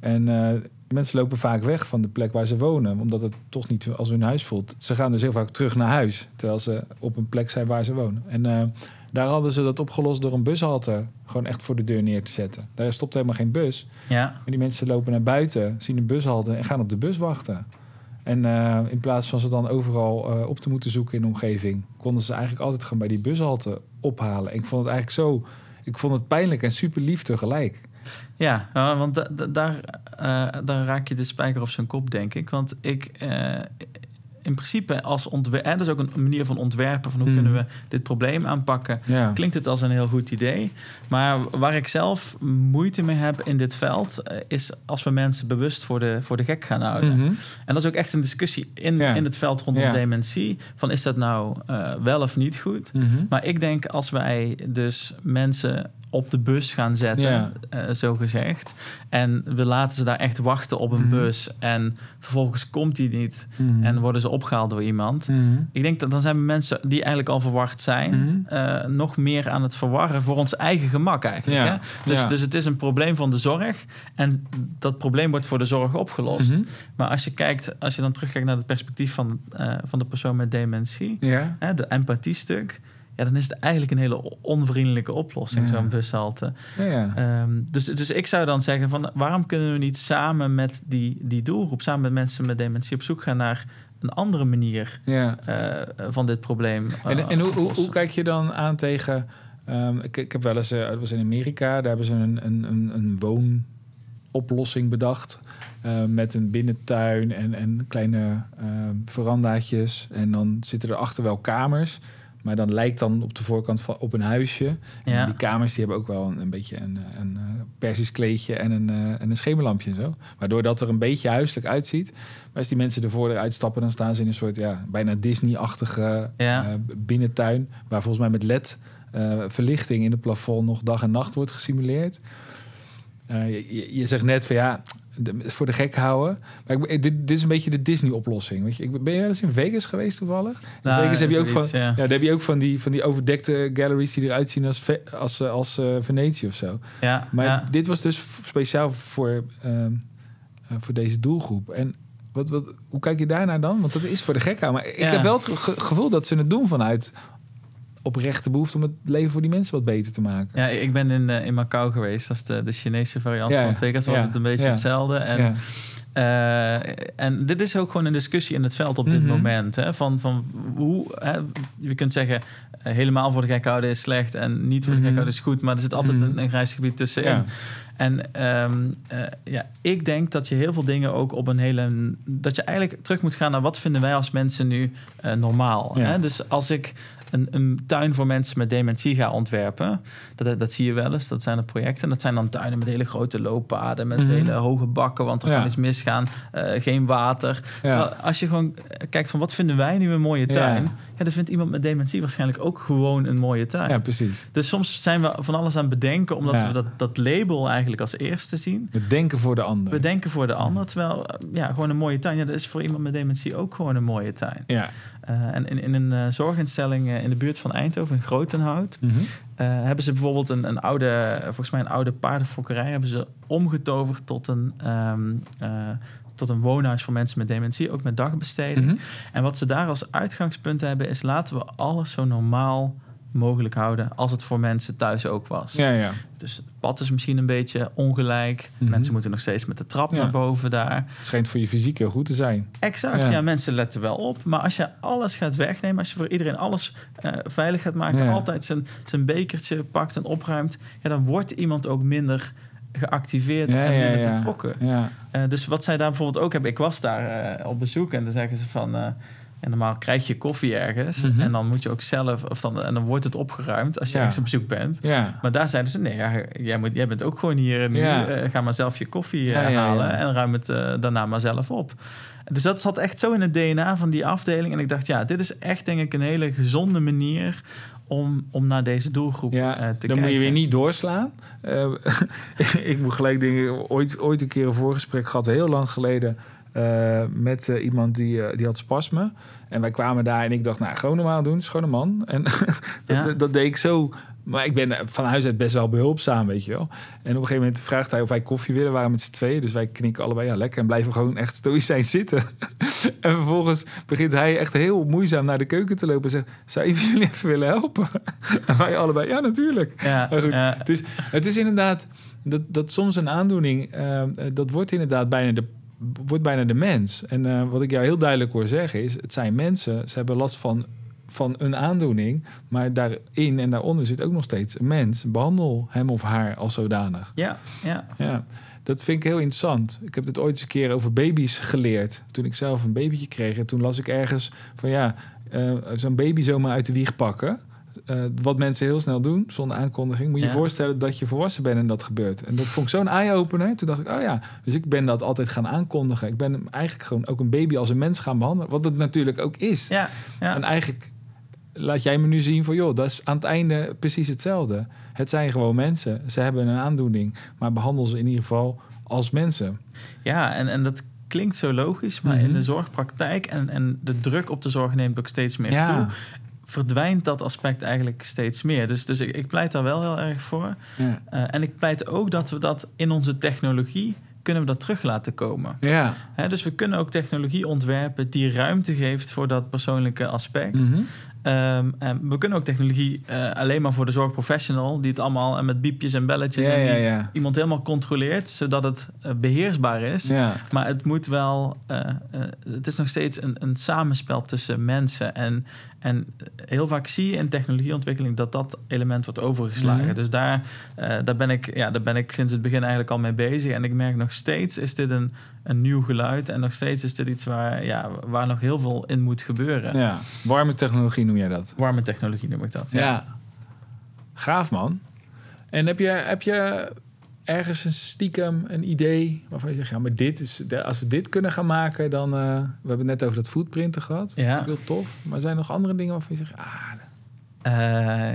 En eh, mensen lopen vaak weg van de plek waar ze wonen, omdat het toch niet als hun huis voelt. Ze gaan dus heel vaak terug naar huis, terwijl ze op een plek zijn waar ze wonen. En daar hadden ze dat opgelost door een bushalte gewoon echt voor de deur neer te zetten. Daar stopt helemaal geen bus. ja, Maar die mensen lopen naar buiten, zien een bushalte en gaan op de bus wachten. En eh, in plaats van ze dan overal eh, op te moeten zoeken in de omgeving, konden ze eigenlijk altijd gewoon bij die bushalte ophalen. Ik vond het eigenlijk zo, ik vond het pijnlijk en super lief tegelijk. ja eh, want da- da- daar, daar raak je de spijker op zijn kop, denk ik. Want ik, in principe, als ontwerper, dat is ook een manier van ontwerpen van hoe kunnen we dit probleem aanpakken. Ja, Klinkt het als een heel goed idee. Maar waar ik zelf moeite mee heb in dit veld, eh, is als we mensen bewust voor de, voor de gek gaan houden. Mhm. En dat is ook echt een discussie in, Ja. in het veld rondom Ja. dementie. Van is dat nou eh, wel of niet goed? Mhm. Maar ik denk als wij dus mensen op de bus gaan zetten, eh, zo gezegd. En we laten ze daar echt wachten op een Mhm. bus. En vervolgens komt die niet. Mhm. En worden ze opgehaald door iemand. Mhm. Ik denk dat dan zijn we mensen die eigenlijk al verward zijn, eh, nog meer aan het verwarren voor ons eigen gemak eigenlijk. Hè? Dus, dus het is een probleem van de zorg en dat probleem wordt voor de zorg opgelost. Maar als je kijkt, als je dan terugkijkt naar het perspectief van, eh, van de persoon met dementie, hè, de empathiestuk, ja, dan is het eigenlijk een hele onvriendelijke oplossing, Ja. zo'n bushalte. ja. Ehm, dus, dus ik zou dan zeggen van waarom kunnen we niet samen met die, die doelgroep, samen met mensen met dementie op zoek gaan naar een andere manier ja. eh, van dit probleem. eh, En, en hoe, hoe, kijk je dan aan tegen... ehm, ik, ik heb wel eens, uh, was in Amerika, daar hebben ze een, een, een, een woonoplossing bedacht. met een binnentuin en, en kleine uh, verandaatjes. En dan zitten er achter wel kamers. Maar dan lijkt dan op de voorkant van, op een huisje. Ja. En die kamers die hebben ook wel een, een beetje een, een, een persisch kleedje en een, uh, en een schemerlampje en zo. Waardoor dat er een beetje huiselijk uitziet. Maar als die mensen ervoor eruit stappen, dan staan ze in een soort ja, bijna Disney-achtige Ja. uh, binnentuin. Waar volgens mij met LED uh, verlichting in het plafond nog dag en nacht wordt gesimuleerd. Uh, je, je, zegt net van ja, de, voor de gek houden. Maar ik, dit, dit, is een beetje de Disney-oplossing. Weet je, ik, ben je wel eens in Vegas geweest toevallig? In nou, Vegas heb je ook zoiets, van, ja. ja. daar heb je ook van die, van die overdekte galleries die eruit zien als, als, als, als uh, Venetië of zo. Ja, maar ja. dit was dus speciaal voor, uh, uh, voor deze doelgroep. En wat, wat, hoe kijk je daarnaar dan? Want dat is voor de gek houden. Maar ik Ja. heb wel het ge gevoel dat ze het doen vanuit oprechte behoefte om het leven voor die mensen wat beter te maken. Ja, ik ben in, uh, in Macau geweest. Dat is de, de Chinese variant Ja, van Vegas. Was ja, het een beetje ja. hetzelfde. En. Uh, en dit is ook gewoon een discussie in het veld op dit Mhm. moment. Hè? Van, van hoe, hè, je kunt zeggen, eh, helemaal voor de gek houden is slecht en niet voor de Mhm. gek houden is goed. Maar er zit altijd Mhm. een, een grijs gebied tussenin. En ehm, eh, ja, ik denk dat je heel veel dingen ook op een hele. dat je eigenlijk terug moet gaan naar wat vinden wij als mensen nu eh, normaal. Ja. Hè? Dus als ik een, een tuin voor mensen met dementie ga ontwerpen, dat, dat zie je wel eens. Dat zijn er projecten. Dat zijn dan tuinen met hele grote looppaden, met Mhm. hele hoge bakken, want er Ja. kan iets misgaan. eh, geen water. Terwijl als je gewoon kijkt van wat vinden wij nu een mooie Ja. tuin, ja, dan vindt iemand met dementie waarschijnlijk ook gewoon een mooie tuin. ja, precies. Dus soms zijn we van alles aan het bedenken, omdat Ja. we dat, dat label eigenlijk als eerste zien. We denken voor de ander. We denken voor de ander, terwijl eh, ja, gewoon een mooie tuin. Ja, dat is voor iemand met dementie ook gewoon een mooie tuin. Ja. Eh, en in, in een eh, zorginstelling in de buurt van Eindhoven, in Grotenhout, Mhm. hebben ze bijvoorbeeld een, een oude, volgens mij een oude paardenfokkerij, hebben ze omgetoverd tot een, ehm, eh, tot een woonhuis voor mensen met dementie, ook met dagbesteding. Mhm. En wat ze daar als uitgangspunt hebben, is laten we alles zo normaal mogelijk houden als het voor mensen thuis ook was. Ja, ja. Dus het pad is misschien een beetje ongelijk. Mhm. Mensen moeten nog steeds met de trap Ja. naar boven daar. Het schijnt voor je fysiek heel goed te zijn. Exact, Ja. ja. mensen letten wel op. Maar als je alles gaat wegnemen, als je voor iedereen alles eh, veilig gaat maken, altijd zijn, zijn bekertje pakt en opruimt, ja, dan wordt iemand ook minder geactiveerd Ja, en ja, betrokken. Ja. Eh, dus wat zij daar bijvoorbeeld ook hebben, ik was daar eh, op bezoek en dan zeggen ze van. eh, en normaal krijg je koffie ergens Mhm. en dan moet je ook zelf, of dan, en dan wordt het opgeruimd als je Ja. ergens op bezoek bent. Ja. Maar daar zeiden ze, nee, ja, jij, moet, jij bent ook gewoon hier nu. Ja. ga maar zelf je koffie halen en ruim het daarna maar zelf op. Dus dat zat echt zo in het DNA van die afdeling. En ik dacht, ja, dit is echt denk ik een hele gezonde manier om, om naar deze doelgroep Ja, eh, te dan kijken. moet je weer niet doorslaan. Eh, ik moet gelijk denken, ooit, ooit een keer een voorgesprek gehad, heel lang geleden, eh, met iemand die, die had spasme. En wij kwamen daar en ik dacht, nou, gewoon normaal doen, schone man. En Ja. dat, dat deed ik zo. Maar ik ben van huis uit best wel behulpzaam, weet je wel. En op een gegeven moment vraagt hij of wij koffie willen. We waren met z'n tweeën, dus wij knikken allebei ja lekker. En blijven gewoon echt stoïcijn zitten. en vervolgens begint hij echt heel moeizaam naar de keuken te lopen. En zegt, zou even jullie even willen helpen? en wij allebei, ja natuurlijk. Ja, Maar goed, ja. het, is, het is inderdaad dat, dat soms een aandoening, eh, dat wordt inderdaad bijna de, wordt bijna de mens. En eh, wat ik jou heel duidelijk hoor zeggen is, het zijn mensen, ze hebben last van, van een aandoening, maar daarin en daaronder zit ook nog steeds een mens. Behandel hem of haar als zodanig. ja, ja. Ja, dat vind ik heel interessant. Ik heb dit ooit eens een keer over baby's geleerd. Toen ik zelf een babytje kreeg. En toen las ik ergens van ja, eh, zo'n baby zomaar uit de wieg pakken. Eh, wat mensen heel snel doen, zonder aankondiging. Moet je je voorstellen dat je volwassen bent en dat gebeurt. En dat vond ik zo'n eye-opener. Toen dacht ik, oh ja, dus ik ben dat altijd gaan aankondigen. Ik ben eigenlijk gewoon ook een baby als een mens gaan behandelen. Wat het natuurlijk ook is. ja, ja. En eigenlijk laat jij me nu zien van... joh, dat is aan het einde precies hetzelfde. Het zijn gewoon mensen. Ze hebben een aandoening. Maar behandel ze in ieder geval als mensen. Ja, en, en dat klinkt zo logisch, maar Mhm. in de zorgpraktijk en, en de druk op de zorg neemt ook steeds meer Ja. toe. Verdwijnt dat aspect eigenlijk steeds meer. Dus, dus ik, ik pleit daar wel heel erg voor. Ja. Eh, en ik pleit ook dat we dat in onze technologie kunnen we dat terug laten komen. Ja. Hè, dus we kunnen ook technologie ontwerpen die ruimte geeft voor dat persoonlijke aspect. Mhm. En we kunnen ook technologie eh, alleen maar voor de zorgprofessional, die het allemaal eh, met biepjes en belletjes Ja, en die ja, ja. iemand helemaal controleert, zodat het eh, beheersbaar is. Maar het moet wel, eh, het is nog steeds een, een samenspel tussen mensen. En, en heel vaak zie je in technologieontwikkeling dat dat element wordt overgeslagen. Mhm. Dus daar, eh, daar, ben ik, ja, daar ben ik sinds het begin eigenlijk al mee bezig. En ik merk nog steeds is dit een, een nieuw geluid. En nog steeds is dit iets waar, ja, waar nog heel veel in moet gebeuren. ja. Warme technologie noem jij dat. Warme technologie noem ik dat. Ja. Gaaf, man. En heb je, heb je ergens een stiekem een idee waarvan je zegt... ja, maar dit is, als we dit kunnen gaan maken, dan... eh, we hebben het net over dat footprinten gehad. Dat is Ja. heel tof. Maar zijn er nog andere dingen waarvan je zegt... Ah, Eh,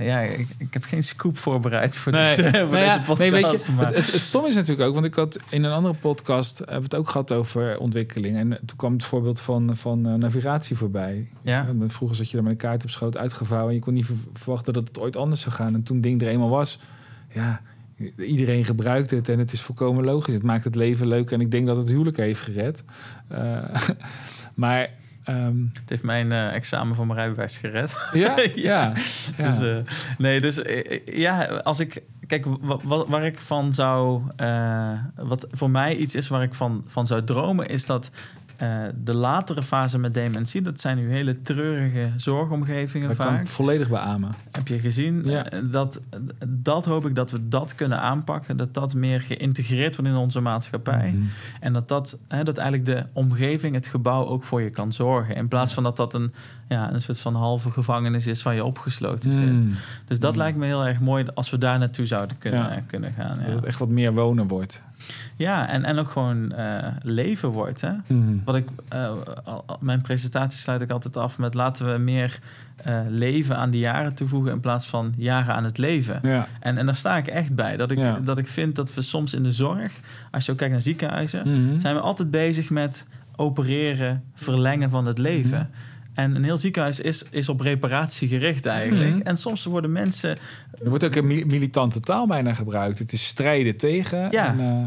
ja, ik, ik heb geen scoop voorbereid voor, Nee, deze, voor nou deze ja, podcast. nee, weet je, maar- het, het, het stom is natuurlijk ook, want ik had in een andere podcast hebben we het ook gehad over ontwikkeling. En toen kwam het voorbeeld van, van eh, navigatie voorbij. Ja. En Vroeger zat je er met een kaart op schoot uitgevouwen en je kon niet ver- verwachten dat het ooit anders zou gaan. En toen ding er eenmaal was, ja, iedereen gebruikt het en het is volkomen logisch. Het maakt het leven leuk en ik denk dat het huwelijk heeft gered. Eh, maar ehm, Het heeft mijn eh, examen voor mijn rijbewijs gered. ja, Ja. ja, ja. Dus, eh, nee, dus ja, als ik kijk, wa- wa- waar ik van zou... wat voor mij iets is waar ik van, van zou dromen... is dat eh, de latere fase met dementie... dat zijn nu hele treurige zorgomgevingen Dat kan vaak. ik volledig beamen. Heb je gezien? Ja. Eh, Dat, dat hoop ik dat we dat kunnen aanpakken. Dat dat meer geïntegreerd wordt in onze maatschappij. Mhm. En dat, dat, hè, dat eigenlijk de omgeving, het gebouw ook voor je kan zorgen. In plaats van dat dat een, ja, een soort van halve gevangenis is waar je opgesloten zit. Mm. Dus dat Mm. lijkt me heel erg mooi als we daar naartoe zouden kunnen, Ja. kunnen gaan. Dat Ja, het echt wat meer wonen wordt. Ja en, en ook gewoon eh, leven wordt. Hè? Mhm. Wat ik, al- al- mijn presentatie sluit ik altijd af met laten we meer eh, leven aan de jaren toevoegen in plaats van jaren aan het leven. Ja. En, en daar sta ik echt bij. Dat ik, Ja. dat ik vind dat we soms in de zorg, als je ook kijkt naar ziekenhuizen, Mhm. zijn we altijd bezig met opereren, verlengen van het leven. Mhm. En een heel ziekenhuis is, is op reparatie gericht eigenlijk. Mhm. En soms worden mensen... Er wordt ook een mi- militante taal bijna gebruikt. Het is strijden tegen Ja. en, eh,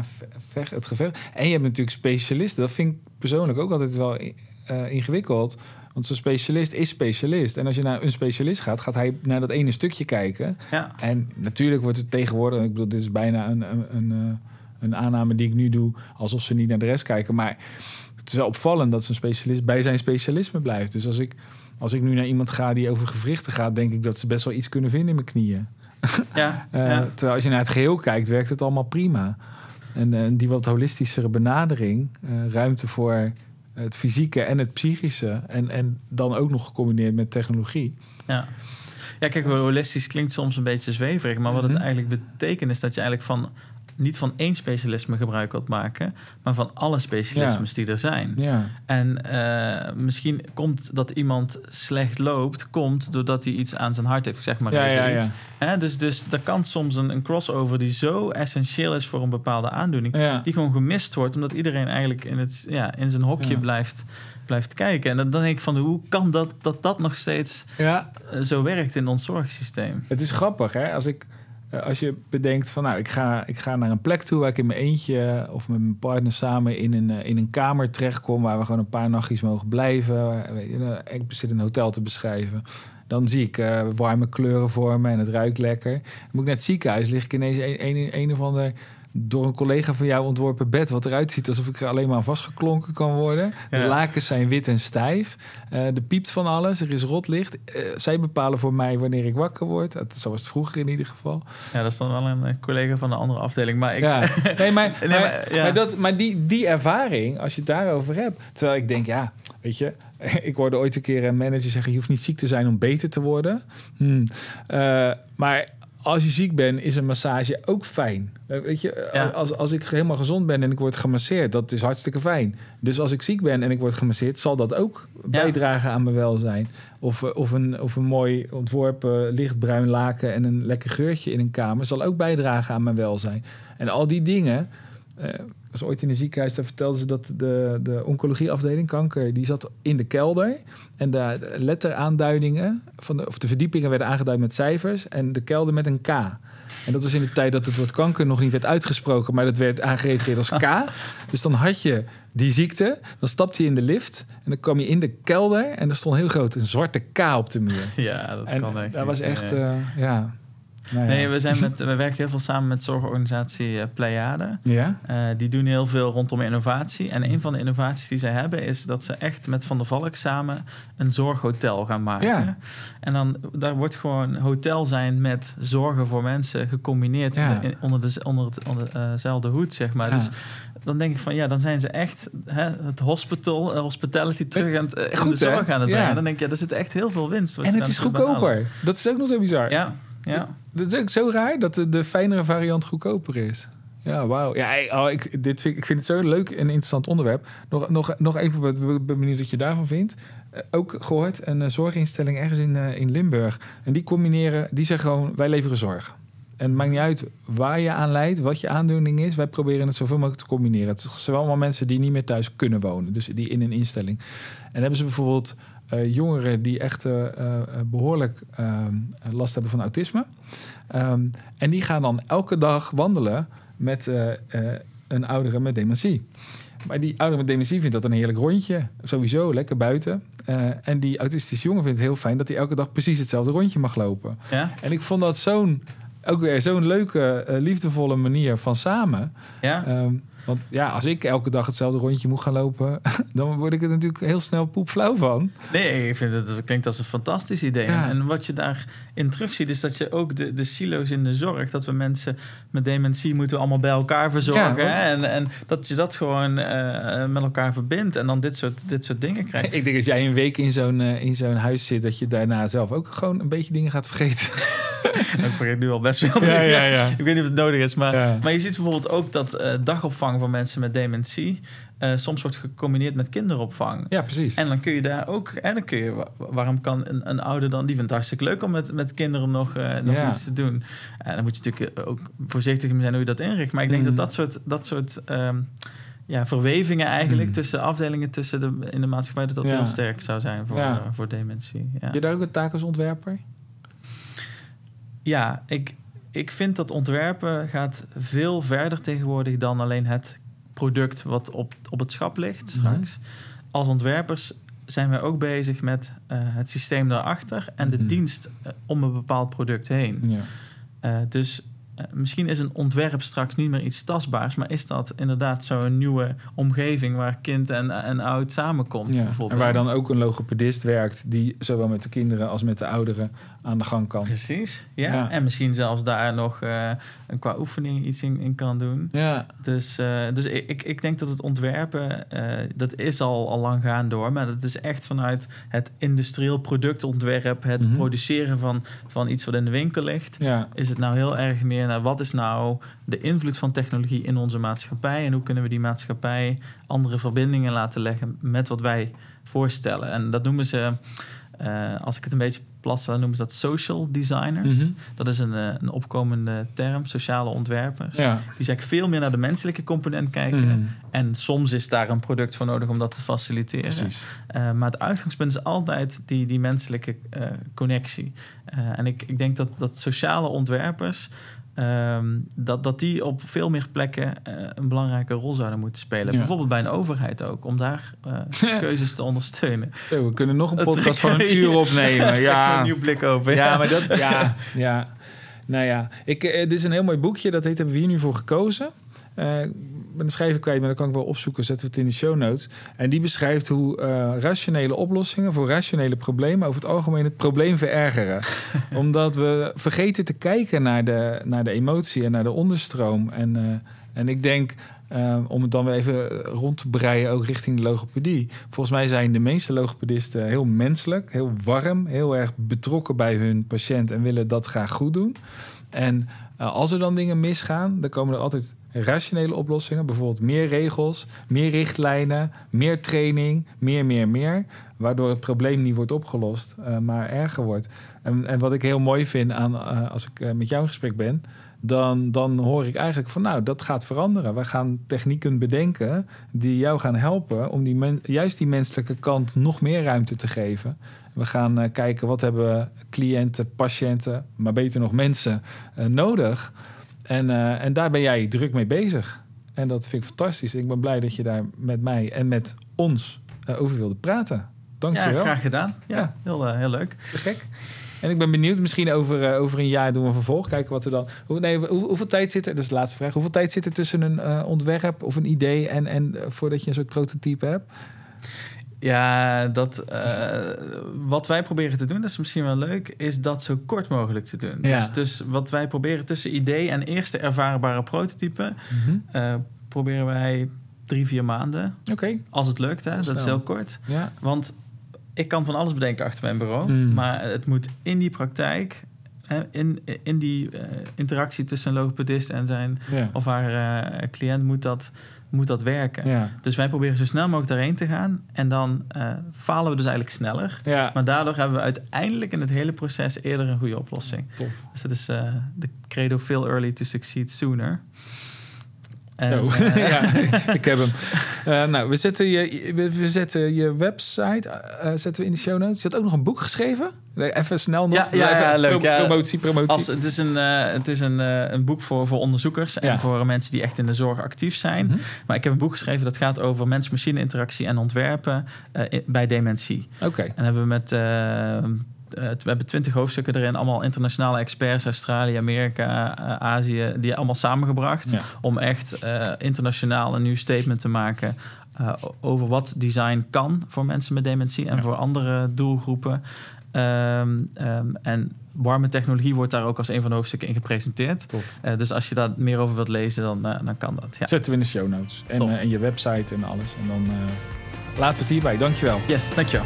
vecht, het gevecht. En je hebt natuurlijk specialisten. Dat vind ik persoonlijk ook altijd wel eh, ingewikkeld. Want zo'n specialist is specialist. En als je naar een specialist gaat, gaat hij naar dat ene stukje kijken. Ja, En natuurlijk wordt het tegenwoordig... Ik bedoel, dit is bijna een, een, een, eh, een aanname die ik nu doe... alsof ze niet naar de rest kijken. Maar is wel opvallend dat zo'n specialist bij zijn specialisme blijft. Dus als ik, als ik nu naar iemand ga die over gewrichten gaat... denk ik dat ze best wel iets kunnen vinden in mijn knieën. ja, Eh, ja. Terwijl als je naar het geheel kijkt, werkt het allemaal prima. En eh, die wat holistischere benadering, eh, ruimte voor het fysieke en het psychische... En, en dan ook nog gecombineerd met technologie. ja. Ja, kijk, holistisch klinkt soms een beetje zweverig, maar wat het Mhm. eigenlijk betekent is dat je eigenlijk van niet van één specialisme gebruik wilt maken, maar van alle specialismes die er zijn. Ja, En eh, misschien komt dat iemand slecht loopt, komt doordat hij iets aan zijn hart heeft, zeg maar. ja, iets. Hè, dus, dus er kan soms een, een crossover die zo essentieel is voor een bepaalde aandoening, die gewoon gemist wordt, omdat iedereen eigenlijk in, het, ja, in zijn hokje blijft, blijft kijken. En dan, dan denk ik van, hoe kan dat dat, dat nog steeds ja. eh, zo werkt in ons zorgsysteem? Het is grappig, hè? Als, ik, als je bedenkt van, nou, ik ga, ik ga naar een plek toe waar ik in mijn eentje of met mijn partner samen in een, eh, in een kamer terechtkom waar we gewoon een paar nachtjes mogen blijven. Eh, ik zit een hotel te beschrijven. Dan zie ik eh, warme kleuren voor me en het ruikt lekker. Moet ik naar het ziekenhuis, lig ik ineens een, een, een of ander door een collega van jou ontworpen bed... wat eruit ziet alsof ik er alleen maar aan vastgeklonken kan worden. Ja. De lakens zijn wit en stijf. Eh er piept van alles, er is rotlicht. Eh, zij bepalen voor mij wanneer ik wakker word. Het, zo was het vroeger in ieder geval. Ja, dat is dan wel een eh, collega van een andere afdeling. Maar ik, Ja. Nee, maar, Nee, maar, maar, ja. maar dat, maar die, die ervaring, als je het daarover hebt... Terwijl ik denk, ja, weet je... Ik hoorde ooit een keer een manager zeggen... je hoeft niet ziek te zijn om beter te worden. Hmm. Maar als je ziek bent, is een massage ook fijn. Eh, Weet je, Ja. als, als ik helemaal gezond ben en ik word gemasseerd... dat is hartstikke fijn. Dus als ik ziek ben en ik word gemasseerd... zal dat ook bijdragen aan mijn welzijn. Of, eh, of, een, of een mooi ontworpen lichtbruin laken... en een lekker geurtje in een kamer... zal ook bijdragen aan mijn welzijn. En al die dingen... eh was ooit in een ziekenhuis, daar vertelden ze dat de, de oncologieafdeling kanker, die zat in de kelder. En de letteraanduidingen, van de, of de verdiepingen werden aangeduid met cijfers en de kelder met een K. En dat was in de tijd dat het woord kanker nog niet werd uitgesproken, maar dat werd aangerefereerd als K. Dus dan had je die ziekte, dan stapte je in de lift en dan kwam je in de kelder en er stond heel groot een zwarte K op de muur. ja, dat en kan echt. dat was echt, eh, ja. Nou ja. Nee, we, zijn met, we werken heel veel samen met zorgorganisatie eh, Pleiade. Ja? Eh, die doen heel veel rondom innovatie. En een van de innovaties die zij hebben is dat ze echt met Van der Valk samen een zorghotel gaan maken. Ja. En dan daar wordt gewoon hotel zijn met zorgen voor mensen gecombineerd Ja. in- onder, de, onder, het, onder eh, dezelfde hoed, zeg maar. Dus dan denk ik van ja, dan zijn ze echt hè, het hospital, eh, hospitality terug aan het, eh, in Goed, de hè? zorg aan het brengen. Dan denk ik, ja, er zit echt heel veel winst. En ze het is goedkoper. Dat is ook nog zo bizar. Ja, ja. Dat is ook zo raar dat de, de fijnere variant goedkoper is. Ja, wauw. Ja, oh, ik, dit vind, ik vind het zo'n leuk en interessant onderwerp. Nog, nog, nog even, benieuwd wat je daarvan vindt. Eh, ook gehoord, een eh, zorginstelling ergens in, eh, in Limburg. En die combineren, die zeggen gewoon, wij leveren zorg. En het maakt niet uit waar je aan leidt, wat je aandoening is. Wij proberen het zoveel mogelijk te combineren. Het zijn allemaal mensen die niet meer thuis kunnen wonen. Dus die in een instelling. En hebben ze bijvoorbeeld eh, jongeren die echt eh, eh, behoorlijk eh, last hebben van autisme. Ehm, en die gaan dan elke dag wandelen met een oudere met dementie. Maar die oudere met dementie vindt dat een heerlijk rondje. Sowieso, lekker buiten. En die autistische jongen vindt het heel fijn dat hij elke dag precies hetzelfde rondje mag lopen. ja. En ik vond dat zo'n ook weer zo'n leuke, eh, liefdevolle manier van samen. Ja, Ehm, want ja, als ik elke dag hetzelfde rondje moet gaan lopen, dan word ik er natuurlijk heel snel poepflauw van. nee, ik vind het, het klinkt als een fantastisch idee. Ja. En wat je daarin terugziet, is dat je ook de, de silo's in de zorg, dat we mensen met dementie moeten allemaal bij elkaar verzorgen. Ja, hè? en, en dat je dat gewoon eh, met elkaar verbindt en dan dit soort, dit soort dingen krijgt. Ik denk als jij een week in zo'n eh, in zo'n huis zit, dat je daarna zelf ook gewoon een beetje dingen gaat vergeten. ik vergeet nu al best wel. Ja, ja, ja. Ik weet niet of het nodig is, maar, maar je ziet bijvoorbeeld ook dat eh, dagopvang voor mensen met dementie eh, soms wordt gecombineerd met kinderopvang. Ja, precies. En dan kun je daar ook, en dan kun je, wa- waarom kan een, een ouder dan, die vindt het hartstikke leuk om met, met kinderen nog, eh, nog iets te doen. En dan moet je natuurlijk ook voorzichtig zijn hoe je dat inricht. Maar ik denk dat dat soort, dat soort ehm, ja, verwevingen eigenlijk Mhm. tussen afdelingen tussen de, in de maatschappij, dat dat Ja. heel sterk zou zijn voor, Ja. voor dementie. Ja. Je daar ook een taak als ontwerper? Ja, ik, ik vind dat ontwerpen gaat veel verder tegenwoordig dan alleen het product wat op, op het schap ligt straks. Als ontwerpers zijn wij ook bezig met eh, het systeem daarachter en de Mhm. dienst eh, om een bepaald product heen. Ja. Eh, dus misschien is een ontwerp straks niet meer iets tastbaars, maar is dat inderdaad zo'n nieuwe omgeving waar kind en, en oud samenkomt. Ja. En waar dan ook een logopedist werkt die zowel met de kinderen als met de ouderen aan de gang kan. Precies, ja. Ja. En misschien zelfs daar nog eh, een qua oefening iets in, in kan doen. Ja, Dus, eh, dus ik, ik- denk dat het ontwerpen, eh, dat is al, al lang gaan door. Maar dat is echt vanuit het industrieel productontwerp, het Mhm. produceren van, van iets wat in de winkel ligt. ja. Is het nou heel erg meer naar wat is nou de invloed van technologie in onze maatschappij? En hoe kunnen we die maatschappij andere verbindingen laten leggen met wat wij voorstellen? En dat noemen ze, eh, als ik het een beetje plat stel, noemen ze dat social designers. Mhm. Dat is een, eh, een opkomende term, sociale ontwerpers. ja. Die eigenlijk veel meer naar de menselijke component kijken. Mhm. En soms is daar een product voor nodig om dat te faciliteren. Eh, maar het uitgangspunt is altijd die, die menselijke connectie. En ik, ik denk dat, dat sociale ontwerpers... ehm, dat, dat die op veel meer plekken eh, een belangrijke rol zouden moeten spelen. Ja. Bijvoorbeeld bij een overheid ook, om daar eh, keuzes te ondersteunen. Zo, we kunnen nog een podcast van een uur opnemen. Ja, een nieuw blik open. ja, maar dat... Ja, ja. Nou ja, ik, eh, dit is een heel mooi boekje. Dat heet, hebben we hier nu voor gekozen. Ben de schrijver kwijt, maar dat kan ik wel opzoeken. Zetten we het in de show notes. En die beschrijft hoe eh, rationele oplossingen voor rationele problemen over het algemeen het probleem verergeren. Omdat we vergeten te kijken naar de, naar de emotie en naar de onderstroom. En, eh, en ik denk, eh, om het dan weer even rond te breien, ook richting de logopedie. Volgens mij zijn de meeste logopedisten heel menselijk, heel warm, heel erg betrokken bij hun patiënt en willen dat graag goed doen. En als er dan dingen misgaan, dan komen er altijd rationele oplossingen. Bijvoorbeeld meer regels, meer richtlijnen, meer training, meer, meer, meer. Waardoor het probleem niet wordt opgelost, eh, maar erger wordt. En, en wat ik heel mooi vind aan eh, als ik eh, met jou in gesprek ben, dan, dan hoor ik eigenlijk van nou, dat gaat veranderen. We gaan technieken bedenken die jou gaan helpen om die juist die menselijke kant nog meer ruimte te geven. We gaan kijken wat hebben cliënten, patiënten, maar beter nog mensen nodig. En, eh, en daar ben jij druk mee bezig. En dat vind ik fantastisch. Ik ben blij dat je daar met mij en met ons eh, over wilde praten. Dank je Ja, wel. graag gedaan. Ja, Ja. Heel, eh, heel leuk. Gek. En ik ben benieuwd, misschien over, over een jaar doen we een vervolg. Kijken wat er dan. Hoe, nee, hoe, hoeveel tijd zit er? Dat is de laatste vraag. Hoeveel tijd zit er tussen een ontwerp of een idee en, en voordat je een soort prototype hebt? Ja, dat, eh, wat wij proberen te doen, dat is misschien wel leuk, is dat zo kort mogelijk te doen. Ja. Dus, dus wat wij proberen tussen idee en eerste ervaarbare prototype, eh, proberen wij drie, vier maanden, Oké, als het lukt. Hè? Dat is heel kort. ja. Want ik kan van alles bedenken achter mijn bureau, Mm. maar het moet in die praktijk, in, in die eh, interactie tussen een logopedist en zijn Ja. of haar cliënt, moet dat, moet dat werken. Ja. Dus wij proberen zo snel mogelijk daarheen te gaan. En dan eh, falen we dus eigenlijk sneller. Ja. Maar daardoor hebben we uiteindelijk in het hele proces eerder een goede oplossing. Tof. Dus dat is eh, de credo fail early to succeed sooner. En, eh, ja, ik heb hem. Eh, nou, we zetten je, we, we zetten je website eh, zetten we in de show notes. Je had ook nog een boek geschreven. Even snel nog. Ja, ja, Even ja, leuk, pro- ja. Promotie, promotie. als, het is een, het is een, een boek voor, voor onderzoekers en Ja. voor mensen die echt in de zorg actief zijn. Mhm. Maar ik heb een boek geschreven dat gaat over mens-machine interactie en ontwerpen bij dementie. Oké. En hebben we met we hebben twintig hoofdstukken erin, allemaal internationale experts, Australië, Amerika, Azië, die allemaal samengebracht om echt internationaal een nieuw statement te maken over wat design kan voor mensen met dementie en voor andere doelgroepen. Ehm, ehm, en warme technologie wordt daar ook als een van de hoofdstukken in gepresenteerd. Uh, dus als je daar meer over wilt lezen, dan, uh, dan kan dat. Ja. Zetten we in de show notes. En, en je website en alles. En dan laten we het hierbij. Dankjewel. Yes, dankjewel.